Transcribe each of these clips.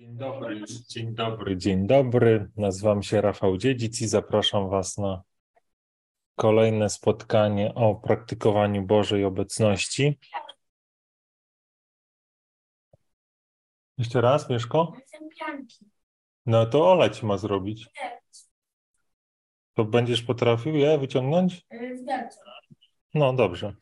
Dzień dobry, dzień dobry, dzień dobry. Nazywam się Rafał Dziedzic i zapraszam Was na kolejne spotkanie o praktykowaniu Bożej obecności. Jeszcze raz, Mieszko? No to Ola ci ma zrobić. To będziesz potrafił je wyciągnąć? No dobrze.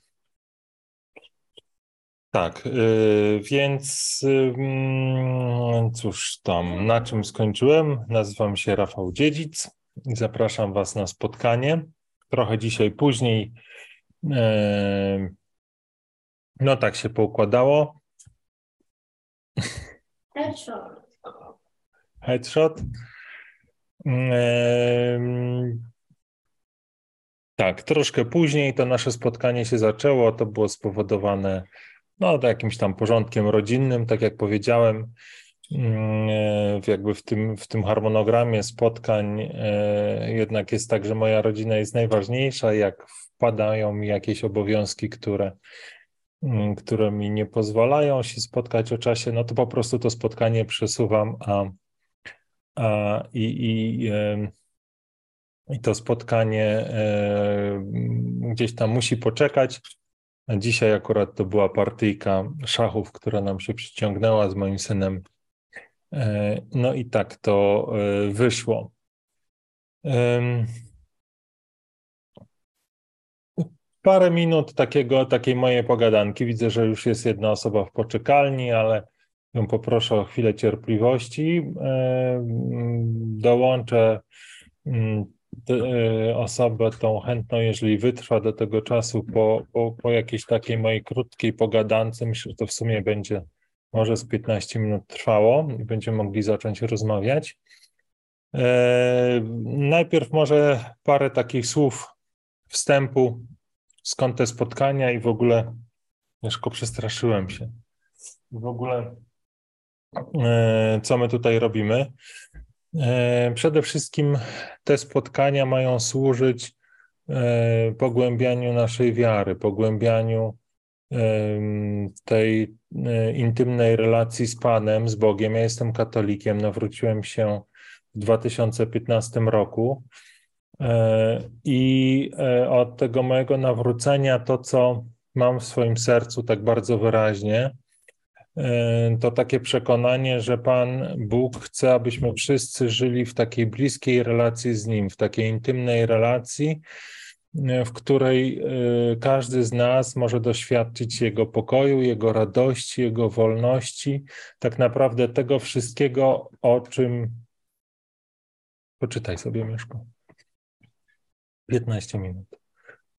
Tak, yy, więc yy, cóż tam, na czym skończyłem? Nazywam się Rafał Dziedzic i zapraszam Was na spotkanie. Trochę dzisiaj później. Yy, no tak się poukładało. Headshot. Headshot. Tak, troszkę później to nasze spotkanie się zaczęło. To było spowodowane no, jakimś tam porządkiem rodzinnym, tak jak powiedziałem, mm, jakby w tym, w tym harmonogramie spotkań e, jednak jest tak, że moja rodzina jest najważniejsza. Jak wpadają mi jakieś obowiązki, które, mm, które mi nie pozwalają się spotkać o czasie, no to po prostu to spotkanie przesuwam, a, a i, i, i to spotkanie e, gdzieś tam musi poczekać. Dzisiaj akurat to była partyjka szachów, która nam się przyciągnęła z moim synem. E, no i tak to e, wyszło. Parę minut takiego, takiej mojej pogadanki. Widzę, że już jest jedna osoba w poczekalni, ale ją poproszę o chwilę cierpliwości. Dołączę E, osobę tą chętną, jeżeli wytrwa do tego czasu po, po, po jakiejś takiej mojej krótkiej pogadance, myślę, że to w sumie będzie może z 15 minut trwało i będziemy mogli zacząć rozmawiać. E, najpierw może parę takich słów wstępu, skąd te spotkania i w ogóle, Mieszko, przestraszyłem się. W ogóle, e, co my tutaj robimy. E, przede wszystkim te spotkania mają służyć e, pogłębianiu naszej wiary, pogłębianiu tej e, intymnej relacji z Panem, z Bogiem. Ja jestem katolikiem, nawróciłem się w 2015 roku i od tego mojego nawrócenia to, co mam w swoim sercu tak bardzo wyraźnie, to takie przekonanie, że Pan Bóg chce, abyśmy wszyscy żyli w takiej bliskiej relacji z Nim, w takiej intymnej relacji, e, w której e, każdy z nas może doświadczyć Jego pokoju, Jego radości, Jego wolności, tak naprawdę tego wszystkiego, o czym. Poczytaj sobie, Mieszko. 15 minut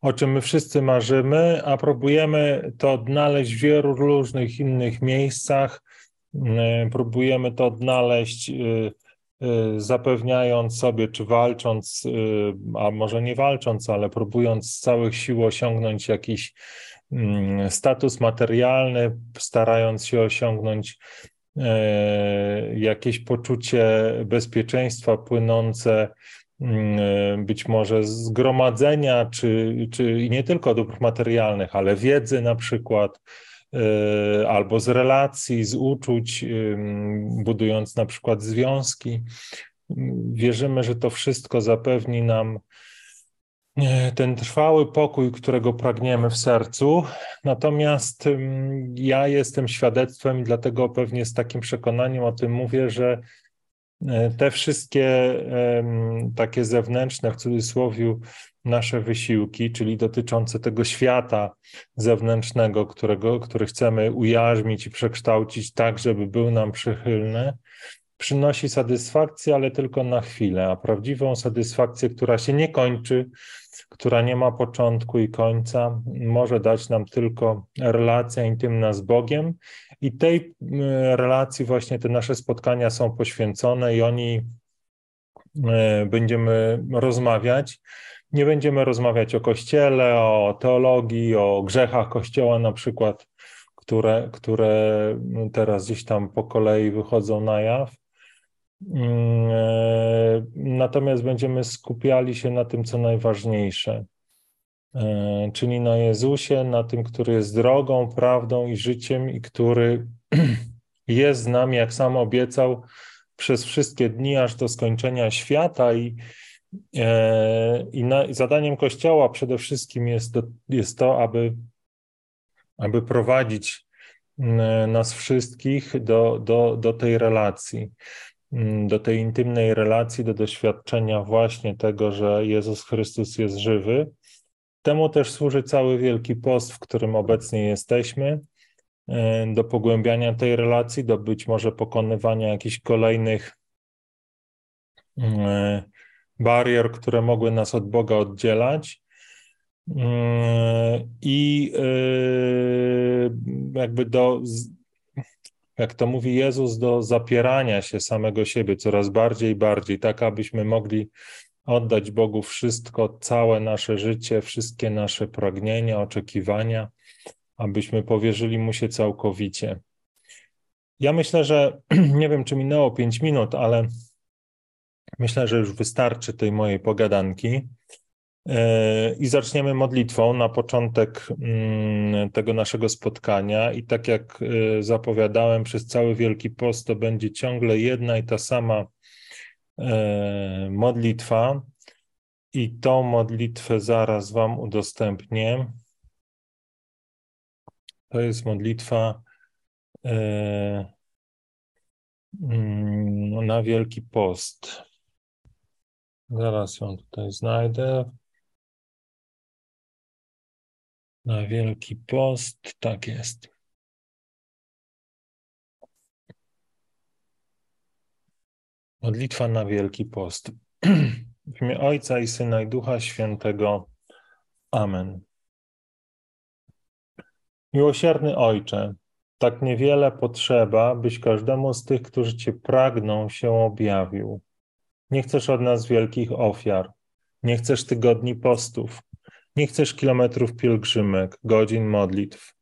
o czym my wszyscy marzymy, a próbujemy to odnaleźć w wielu różnych innych miejscach. Mm, próbujemy to odnaleźć, y, y, zapewniając sobie, czy walcząc, y, a może nie walcząc, ale próbując z całych sił osiągnąć jakiś mm, status materialny, starając się osiągnąć jakieś poczucie bezpieczeństwa płynące być może zgromadzenia, czy, czy nie tylko dóbr materialnych, ale wiedzy na przykład, e, albo z relacji, z uczuć, budując na przykład związki. Wierzymy, że to wszystko zapewni nam ten trwały pokój, którego pragniemy w sercu. Natomiast ja jestem świadectwem i dlatego pewnie z takim przekonaniem o tym mówię, że te wszystkie takie zewnętrzne, w cudzysłowie, nasze wysiłki, czyli dotyczące tego świata zewnętrznego, którego, który chcemy ujarzmić i przekształcić tak, żeby był nam przychylny, przynosi satysfakcję, ale tylko na chwilę, a prawdziwą satysfakcję, która się nie kończy, która nie ma początku i końca, może dać nam tylko relacja intymna z Bogiem. I tej relacji właśnie te nasze spotkania są poświęcone i oni e, będziemy rozmawiać. Nie będziemy rozmawiać o Kościele, o teologii, o grzechach Kościoła na przykład, które, które teraz gdzieś tam po kolei wychodzą na jaw, Mm, e, natomiast będziemy skupiali się na tym, co najważniejsze, e, czyli na Jezusie, na tym, który jest drogą, prawdą i życiem i który jest z nami, jak sam obiecał, przez wszystkie dni aż do skończenia świata i, e, i, na, i zadaniem Kościoła przede wszystkim jest, jest to, aby, aby prowadzić nas wszystkich do, do, do tej relacji, do tej intymnej relacji, do doświadczenia właśnie tego, że Jezus Chrystus jest żywy. Temu też służy cały Wielki Post, w którym obecnie jesteśmy, e, do pogłębiania tej relacji, do być może pokonywania jakichś kolejnych e, barier, które mogły nas od Boga oddzielać. E, I jakby do, jak to mówi Jezus, do zapierania się samego siebie coraz bardziej i bardziej, tak abyśmy mogli oddać Bogu wszystko, całe nasze życie, wszystkie nasze pragnienia, oczekiwania, abyśmy powierzyli Mu się całkowicie. Ja myślę, że nie wiem, czy minęło pięć minut, ale myślę, że już wystarczy tej mojej pogadanki. E, I zaczniemy modlitwą na początek mm, tego naszego spotkania. I tak jak e, zapowiadałem, przez cały Wielki Post to będzie ciągle jedna i ta sama modlitwa i tą modlitwę zaraz Wam udostępnię. To jest modlitwa e, mm, na Wielki Post. Zaraz ją tutaj znajdę. Na Wielki Post, tak jest. Modlitwa na Wielki Post. W imię Ojca i Syna i Ducha Świętego. Amen. Miłosierny Ojcze, tak niewiele potrzeba, byś każdemu z tych, którzy Cię pragną, się objawił. Nie chcesz od nas wielkich ofiar, nie chcesz tygodni postów, nie chcesz kilometrów pielgrzymek, godzin modlitw,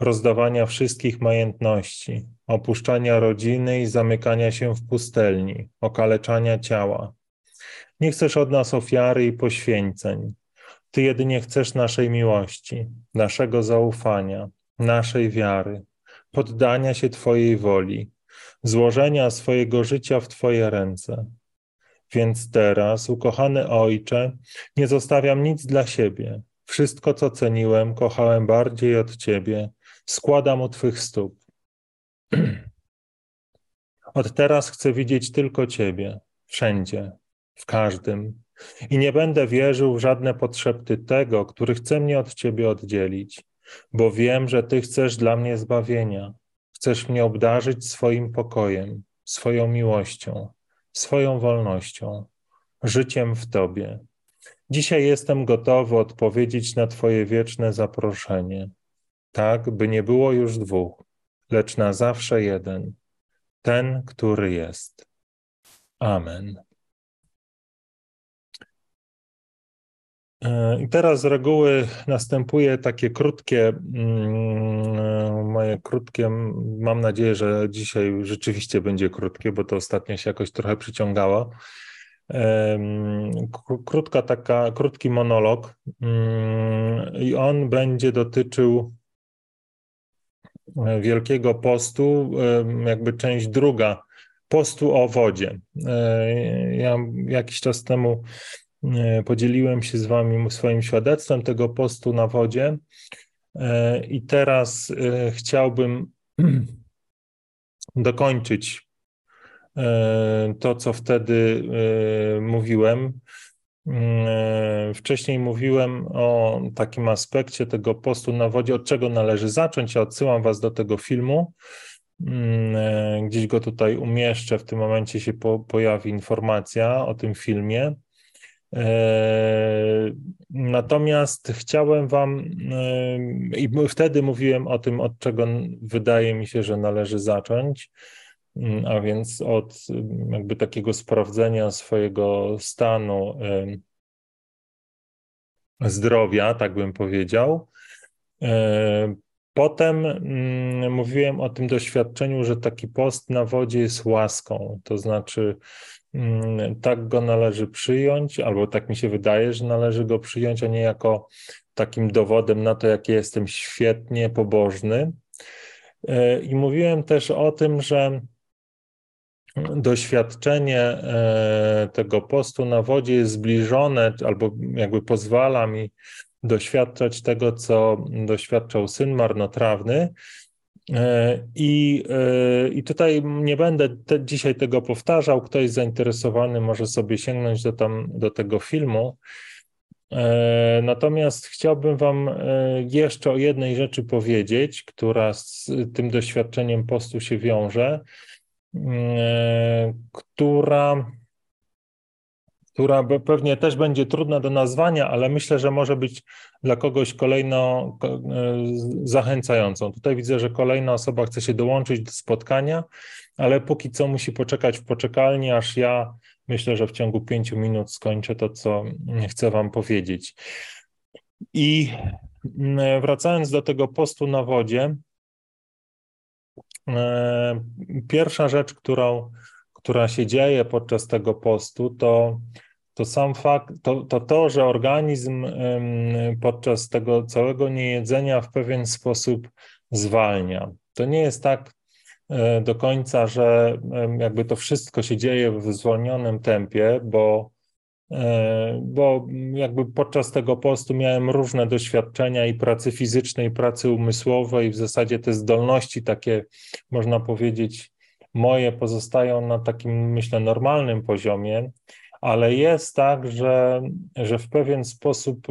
rozdawania wszystkich majątności, opuszczania rodziny i zamykania się w pustelni, okaleczania ciała. Nie chcesz od nas ofiary i poświęceń. Ty jedynie chcesz naszej miłości, naszego zaufania, naszej wiary, poddania się Twojej woli, złożenia swojego życia w Twoje ręce. Więc teraz, ukochany Ojcze, nie zostawiam nic dla siebie. Wszystko, co ceniłem, kochałem bardziej od Ciebie, składam u Twych stóp. Od teraz chcę widzieć tylko Ciebie, wszędzie, w każdym. I nie będę wierzył w żadne potrzeby tego, który chce mnie od Ciebie oddzielić, bo wiem, że Ty chcesz dla mnie zbawienia. Chcesz mnie obdarzyć swoim pokojem, swoją miłością, swoją wolnością, życiem w Tobie. Dzisiaj jestem gotowy odpowiedzieć na Twoje wieczne zaproszenie, tak by nie było już dwóch, lecz na zawsze jeden, ten, który jest. Amen. E, I teraz z reguły następuje takie krótkie, mm, moje krótkie, mam nadzieję, że dzisiaj rzeczywiście będzie krótkie, bo to ostatnio się jakoś trochę przyciągało. Krótka taka, krótki monolog mm, i on będzie dotyczył Wielkiego Postu, jakby część druga, postu o wodzie. E, ja jakiś czas temu e, podzieliłem się z Wami swoim świadectwem tego postu na wodzie e, i teraz chciałbym dokończyć to, co wtedy mówiłem. Mm, wcześniej mówiłem o takim aspekcie tego postu na wodzie, od czego należy zacząć. Ja odsyłam Was do tego filmu. Mm, e, gdzieś go tutaj umieszczę. W tym momencie się po, pojawi informacja o tym filmie. E, natomiast chciałem Wam, e, i wtedy mówiłem o tym, od czego wydaje mi się, że należy zacząć. Mm, a więc od mm, jakby takiego sprawdzenia swojego stanu zdrowia, tak bym powiedział. E, potem mm, mówiłem o tym doświadczeniu, że taki post na wodzie jest łaską, to znaczy tak go należy przyjąć, albo tak mi się wydaje, że należy go przyjąć, a nie jako takim dowodem na to, jak jestem świetnie pobożny, I mówiłem też o tym, że doświadczenie tego postu na wodzie jest zbliżone, albo jakby pozwala mi doświadczać tego, co doświadczał syn marnotrawny. E, I, e, I tutaj nie będę te, dzisiaj tego powtarzał. Ktoś zainteresowany może sobie sięgnąć do, tam, do tego filmu. E, natomiast chciałbym Wam jeszcze o jednej rzeczy powiedzieć, która z tym doświadczeniem postu się wiąże, która która pewnie też będzie trudna do nazwania, ale myślę, że może być dla kogoś kolejno e, zachęcającą. Tutaj widzę, że kolejna osoba chce się dołączyć do spotkania, ale póki co musi poczekać w poczekalni, aż ja myślę, że w ciągu pięciu minut skończę to, co chcę Wam powiedzieć. I wracając do tego postu na wodzie, e, pierwsza rzecz, którą która się dzieje podczas tego postu, to, to sam fakt, to, to to, że organizm podczas tego całego niejedzenia w pewien sposób zwalnia. To nie jest tak e, do końca, że jakby to wszystko się dzieje w zwolnionym tempie, bo, e, bo jakby podczas tego postu miałem różne doświadczenia i pracy fizycznej, i pracy umysłowej, w zasadzie te zdolności takie, można powiedzieć, moje pozostają na takim, myślę, normalnym poziomie, ale jest tak, że, że w pewien sposób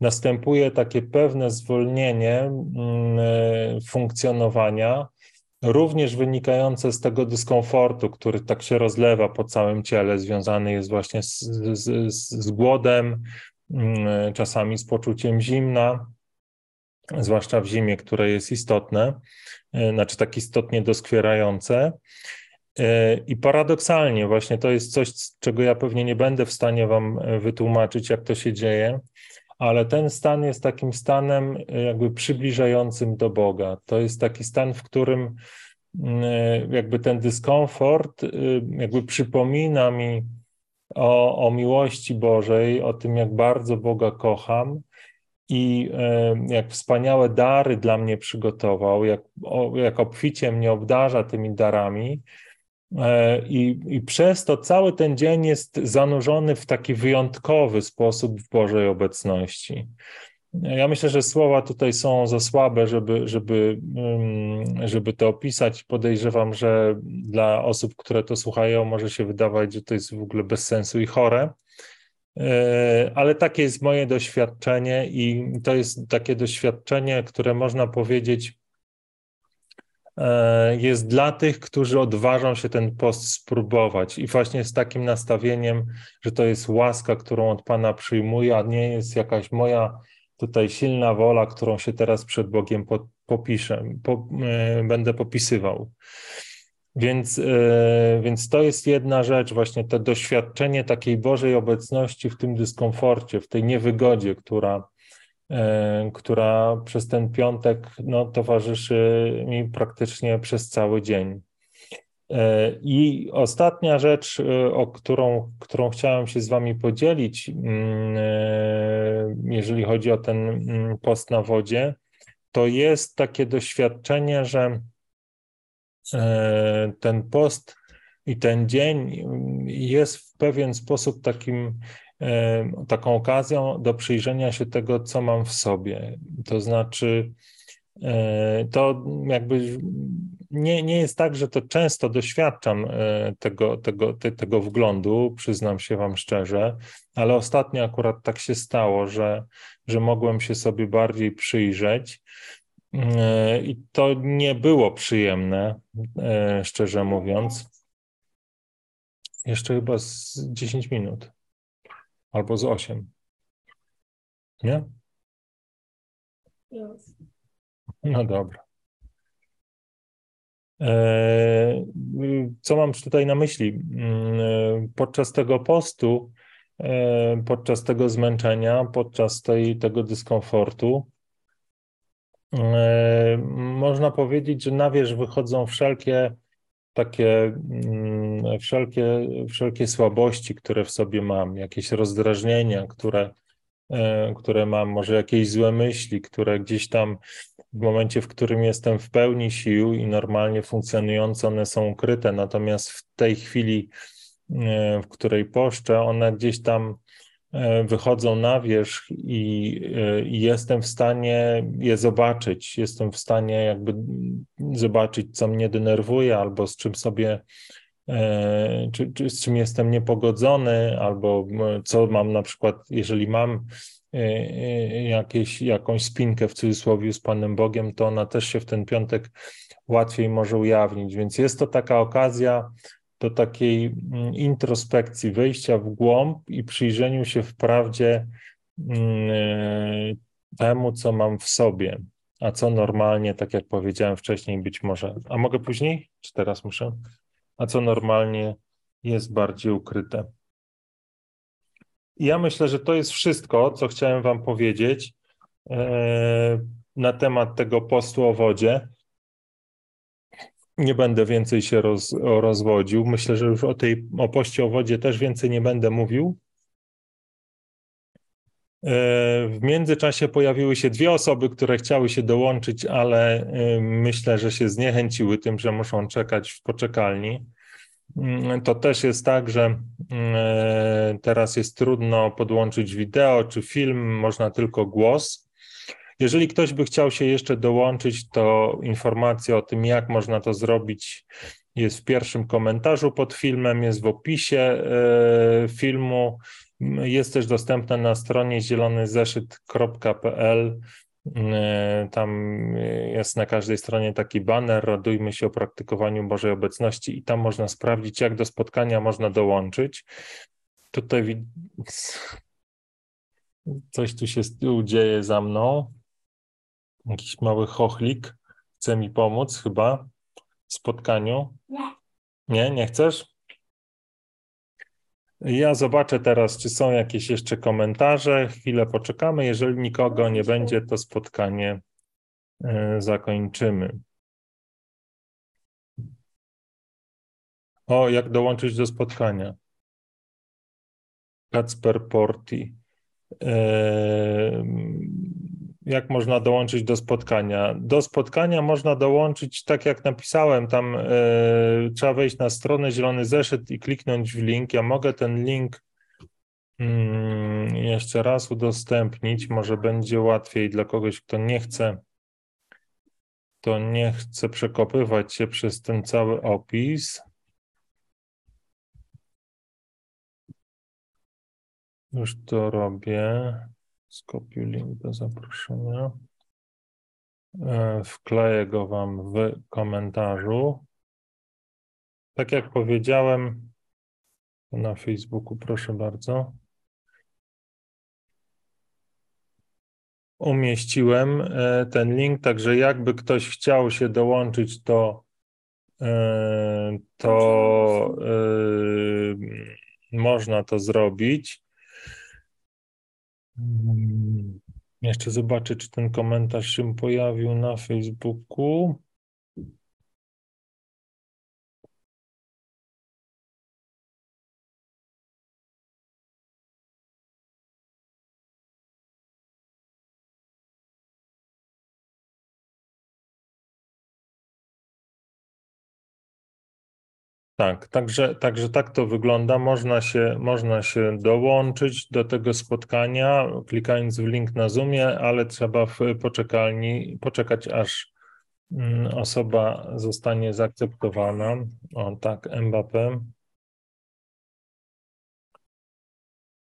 następuje takie pewne zwolnienie funkcjonowania, również wynikające z tego dyskomfortu, który tak się rozlewa po całym ciele, związany jest właśnie z, z, z głodem, czasami z poczuciem zimna, zwłaszcza w zimie, które jest istotne. E, znaczy tak istotnie doskwierające. E, I paradoksalnie, właśnie to jest coś, czego ja pewnie nie będę w stanie Wam e, wytłumaczyć, jak to się dzieje, ale ten stan jest takim stanem jakby przybliżającym do Boga. To jest taki stan, w którym jakby ten dyskomfort jakby przypomina mi o, o miłości Bożej, o tym, jak bardzo Boga kocham i jak wspaniałe dary dla mnie przygotował, jak, jak obficie mnie obdarza tymi darami. E, I, I przez to cały ten dzień jest zanurzony w taki wyjątkowy sposób w Bożej obecności. Ja myślę, że słowa tutaj są za słabe, żeby, żeby, żeby to opisać. Podejrzewam, że dla osób, które to słuchają, może się wydawać, że to jest w ogóle bez sensu i chore. E, ale takie jest moje doświadczenie i to jest takie doświadczenie, które można powiedzieć jest dla tych, którzy odważą się ten post spróbować i właśnie z takim nastawieniem, że to jest łaska, którą od Pana przyjmuję, a nie jest jakaś moja tutaj silna wola, którą się teraz przed Bogiem popiszę, po, e, będę popisywał. Więc, e, więc to jest jedna rzecz, właśnie to doświadczenie takiej Bożej obecności w tym dyskomforcie, w tej niewygodzie, która, e, która przez ten piątek no, towarzyszy mi praktycznie przez cały dzień. E, I ostatnia rzecz, o którą, którą chciałem się z Wami podzielić, mm, jeżeli chodzi o ten mm, post na wodzie, to jest takie doświadczenie, że E, ten post i ten dzień jest w pewien sposób takim, e, taką okazją do przyjrzenia się tego, co mam w sobie. To znaczy, e, to jakby nie, nie jest tak, że to często doświadczam tego, tego, te, tego wglądu, przyznam się Wam szczerze, ale ostatnio akurat tak się stało, że, że mogłem się sobie bardziej przyjrzeć. E, I to nie było przyjemne, e, szczerze mówiąc. Jeszcze chyba z 10 minut albo z 8. Nie? No dobra. E, co mam tutaj na myśli? Mm, podczas tego postu, podczas tego zmęczenia, podczas tej, tego dyskomfortu, E, można powiedzieć, że na wierzch wychodzą wszelkie takie, mm, wszelkie, wszelkie słabości, które w sobie mam, jakieś rozdrażnienia, które, które mam, może jakieś złe myśli, które gdzieś tam w momencie, w którym jestem w pełni sił i normalnie funkcjonujące, one są ukryte. Natomiast w tej chwili, w której poszczę, one gdzieś tam E, wychodzą na wierzch i, e, i, jestem w stanie je zobaczyć. Jestem w stanie jakby zobaczyć, co mnie denerwuje, albo z czym sobie, e, czy, czy z czym jestem niepogodzony, albo co mam na przykład, jeżeli mam jakieś, jakąś spinkę w cudzysłowie z Panem Bogiem, to ona też się w ten piątek łatwiej może ujawnić. Więc jest to taka okazja, do takiej mm, introspekcji, wejścia w głąb i przyjrzeniu się wprawdzie mm, temu, co mam w sobie, a co normalnie, tak jak powiedziałem wcześniej, być może. A mogę później? Czy teraz muszę? A co normalnie jest bardziej ukryte. Ja myślę, że to jest wszystko, co chciałem Wam powiedzieć e, na temat tego postu o wodzie. Nie będę więcej się roz, rozwodził. Myślę, że już o tej o poście o wodzie też więcej nie będę mówił. E, w międzyczasie pojawiły się dwie osoby, które chciały się dołączyć, ale e, myślę, że się zniechęciły tym, że muszą czekać w poczekalni. Mm, to też jest tak, że e, teraz jest trudno podłączyć wideo czy film, można tylko głos. Jeżeli ktoś by chciał się jeszcze dołączyć, to informacja o tym, jak można to zrobić, jest w pierwszym komentarzu pod filmem, jest w opisie e, filmu. Jest też dostępna na stronie zielonyzeszyt.pl. E, tam jest na każdej stronie taki banner, radujmy się o praktykowaniu Bożej Obecności i tam można sprawdzić, jak do spotkania można dołączyć. Tutaj coś tu się dzieje za mną. Jakiś mały chochlik chce mi pomóc chyba w spotkaniu. Nie. Nie, nie chcesz? Ja zobaczę teraz, czy są jakieś jeszcze komentarze. Chwilę poczekamy. Jeżeli nikogo nie będzie, to spotkanie e, zakończymy. O, jak dołączyć do spotkania? Kacper Porti. Eee, jak można dołączyć do spotkania? Do spotkania można dołączyć, tak jak napisałem, tam e, trzeba wejść na stronę Zielony Zeszyt i kliknąć w link. Ja mogę ten link mm, jeszcze raz udostępnić, może będzie łatwiej dla kogoś, kto nie chce, to nie chce przekopywać się przez ten cały opis. Już to robię. Skopiuj link do zaproszenia. E, wkleję go Wam w komentarzu. Tak jak powiedziałem na Facebooku, proszę bardzo. Umieściłem e, ten link, także jakby ktoś chciał się dołączyć, to, e, to można to zrobić. Mm, jeszcze zobaczę, czy ten komentarz się pojawił na Facebooku. Tak, także, także tak to wygląda. Można się, można się dołączyć do tego spotkania, klikając w link na Zoomie, ale trzeba w poczekalni poczekać, aż mm, osoba zostanie zaakceptowana. O tak, Mbappé.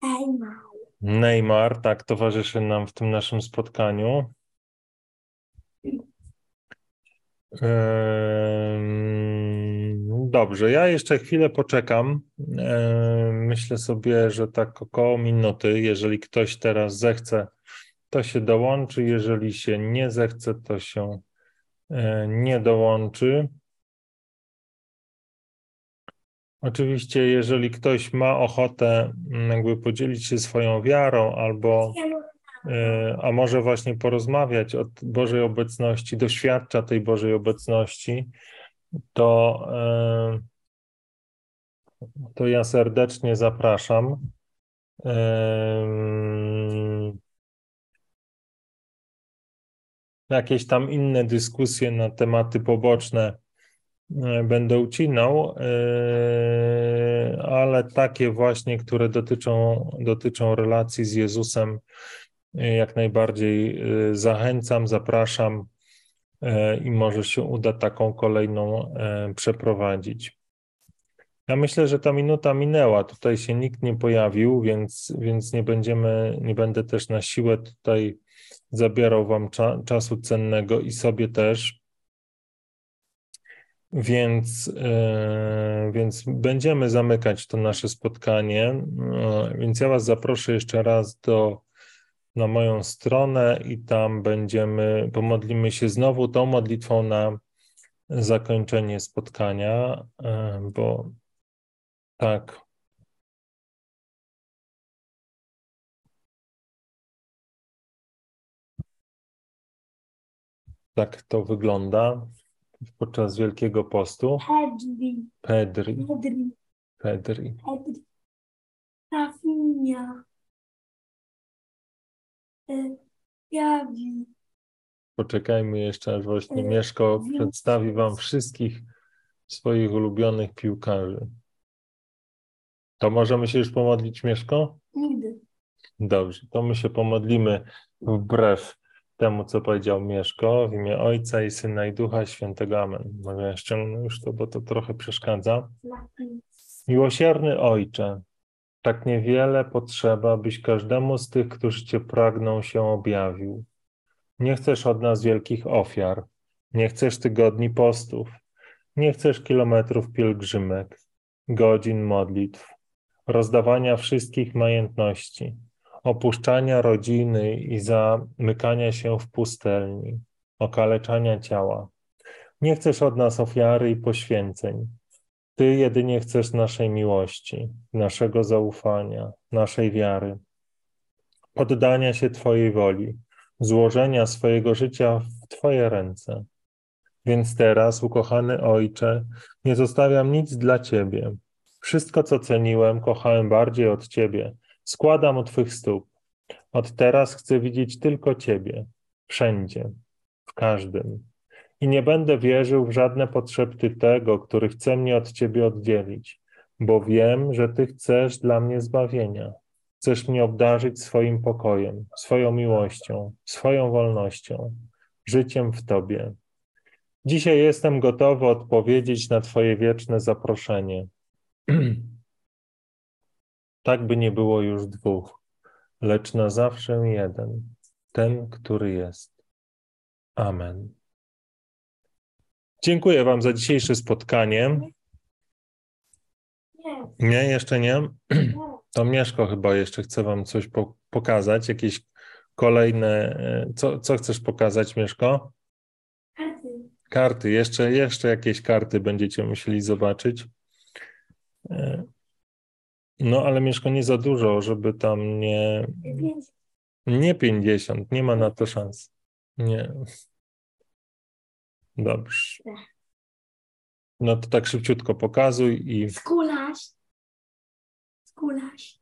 Neymar. Neymar, tak, towarzyszy nam w tym naszym spotkaniu. Dobrze, ja jeszcze chwilę poczekam. Myślę sobie, że tak około minuty. Jeżeli ktoś teraz zechce, to się dołączy. Jeżeli się nie zechce, to się e, nie dołączy. Oczywiście, jeżeli ktoś ma ochotę jakby podzielić się swoją wiarą albo E, a może właśnie porozmawiać o Bożej obecności, doświadcza tej Bożej obecności, to, e, to ja serdecznie zapraszam. E, jakieś tam inne dyskusje na tematy poboczne e, będę ucinał, ale takie właśnie, które dotyczą, dotyczą relacji z Jezusem, jak najbardziej zachęcam, zapraszam i może się uda taką kolejną przeprowadzić. Ja myślę, że ta minuta minęła. Tutaj się nikt nie pojawił, więc, więc nie będziemy, nie będę też na siłę tutaj zabierał wam cza, czasu cennego i sobie też. Więc, yy, więc będziemy zamykać to nasze spotkanie. Więc ja Was zaproszę jeszcze raz do, na moją stronę i tam będziemy, pomodlimy się znowu tą modlitwą na zakończenie spotkania, yy, bo tak. Tak to wygląda podczas Wielkiego Postu. Pedri. Pedri, Pedri. Pedri. Pedri. Rafinha. E, Gavi. Poczekajmy jeszcze, aż właśnie E, Mieszko przedstawi Wam wszystkich swoich ulubionych piłkarzy. To możemy się już pomodlić, Mieszko? Nigdy. Dobrze, to my się pomodlimy wbrew temu, co powiedział Mieszko, w imię Ojca i Syna i Ducha Świętego. Amen. Może ja ściągnę już to, bo to trochę przeszkadza. Miłosierny Ojcze, tak niewiele potrzeba, byś każdemu z tych, którzy Cię pragną, się objawił. Nie chcesz od nas wielkich ofiar, nie chcesz tygodni postów, nie chcesz kilometrów pielgrzymek, godzin modlitw, rozdawania wszystkich majątności, opuszczania rodziny i zamykania się w pustelni, okaleczania ciała. Nie chcesz od nas ofiary i poświęceń. Ty jedynie chcesz naszej miłości, naszego zaufania, naszej wiary, poddania się Twojej woli, złożenia swojego życia w Twoje ręce. Więc teraz, ukochany Ojcze, nie zostawiam nic dla Ciebie. Wszystko, co ceniłem, kochałem bardziej od Ciebie. Składam u Twych stóp. Od teraz chcę widzieć tylko Ciebie, wszędzie, w każdym. I nie będę wierzył w żadne potrzeby tego, który chce mnie od Ciebie oddzielić, bo wiem, że Ty chcesz dla mnie zbawienia. Chcesz mnie obdarzyć swoim pokojem, swoją miłością, swoją wolnością, życiem w Tobie. Dzisiaj jestem gotowy odpowiedzieć na Twoje wieczne zaproszenie. tak by nie było już dwóch, lecz na zawsze jeden, ten, który jest. Amen. Dziękuję Wam za dzisiejsze spotkanie. Nie. Jeszcze nie. To Mieszko chyba jeszcze chce Wam coś po pokazać, jakieś kolejne. e, Co, co chcesz pokazać, Mieszko? Karty. Karty, jeszcze, jeszcze jakieś karty będziecie musieli zobaczyć. E, No, ale Mieszko nie za dużo, żeby tam nie. Nie 50, nie ma na to szans. Nie. Dobrze. No to tak szybciutko pokazuj i Skulaś. Skulaś.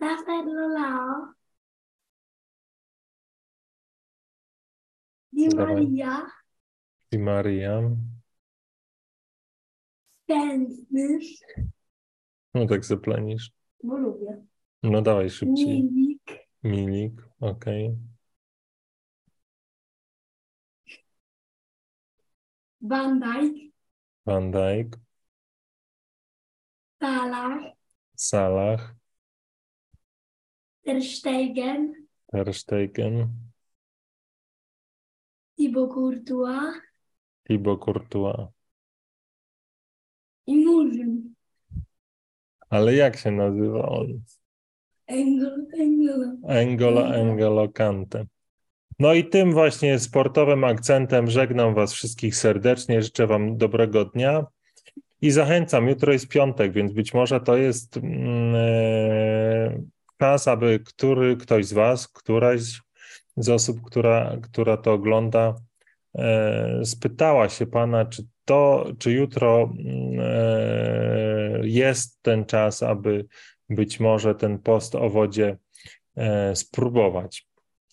Rafael Rolao. Di Dawaj. Maria. i Maria. Pędzny. No tak zaplanisz. Bo lubię. No dawaj szybciej. Milik. Milik, okej. Van Dijk. Van Dijk, Salah. Salah, Ter Stegen. Ter Stegen, Thibaut Courtois. Thibaut Courtois. I Murzyn. Ale jak się nazywa on? Engel. Engel. Angola, Angolo Kante. No i tym właśnie sportowym akcentem żegnam Was wszystkich serdecznie. Życzę Wam dobrego dnia i zachęcam. Jutro jest piątek, więc być może to jest e, czas, aby który, ktoś z Was, któraś z osób, która, która to ogląda, e, spytała się Pana, czy to, czy jutro e, jest ten czas, aby być może ten post o wodzie spróbować.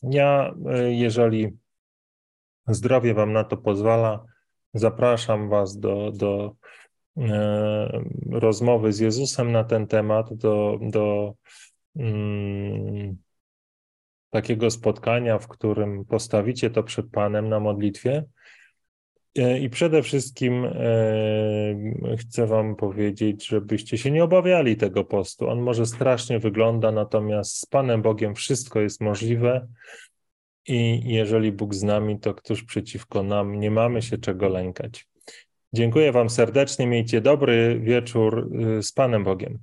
Ja, jeżeli zdrowie Wam na to pozwala, zapraszam Was do, do rozmowy z Jezusem na ten temat, do, do mm, takiego spotkania, w którym postawicie to przed Panem na modlitwie. E, I przede wszystkim e, chcę Wam powiedzieć, żebyście się nie obawiali tego postu. On może strasznie wygląda, natomiast z Panem Bogiem wszystko jest możliwe. I jeżeli Bóg z nami, to któż przeciwko nam? Nie mamy się czego lękać. Dziękuję Wam serdecznie. Miejcie dobry wieczór y, z Panem Bogiem.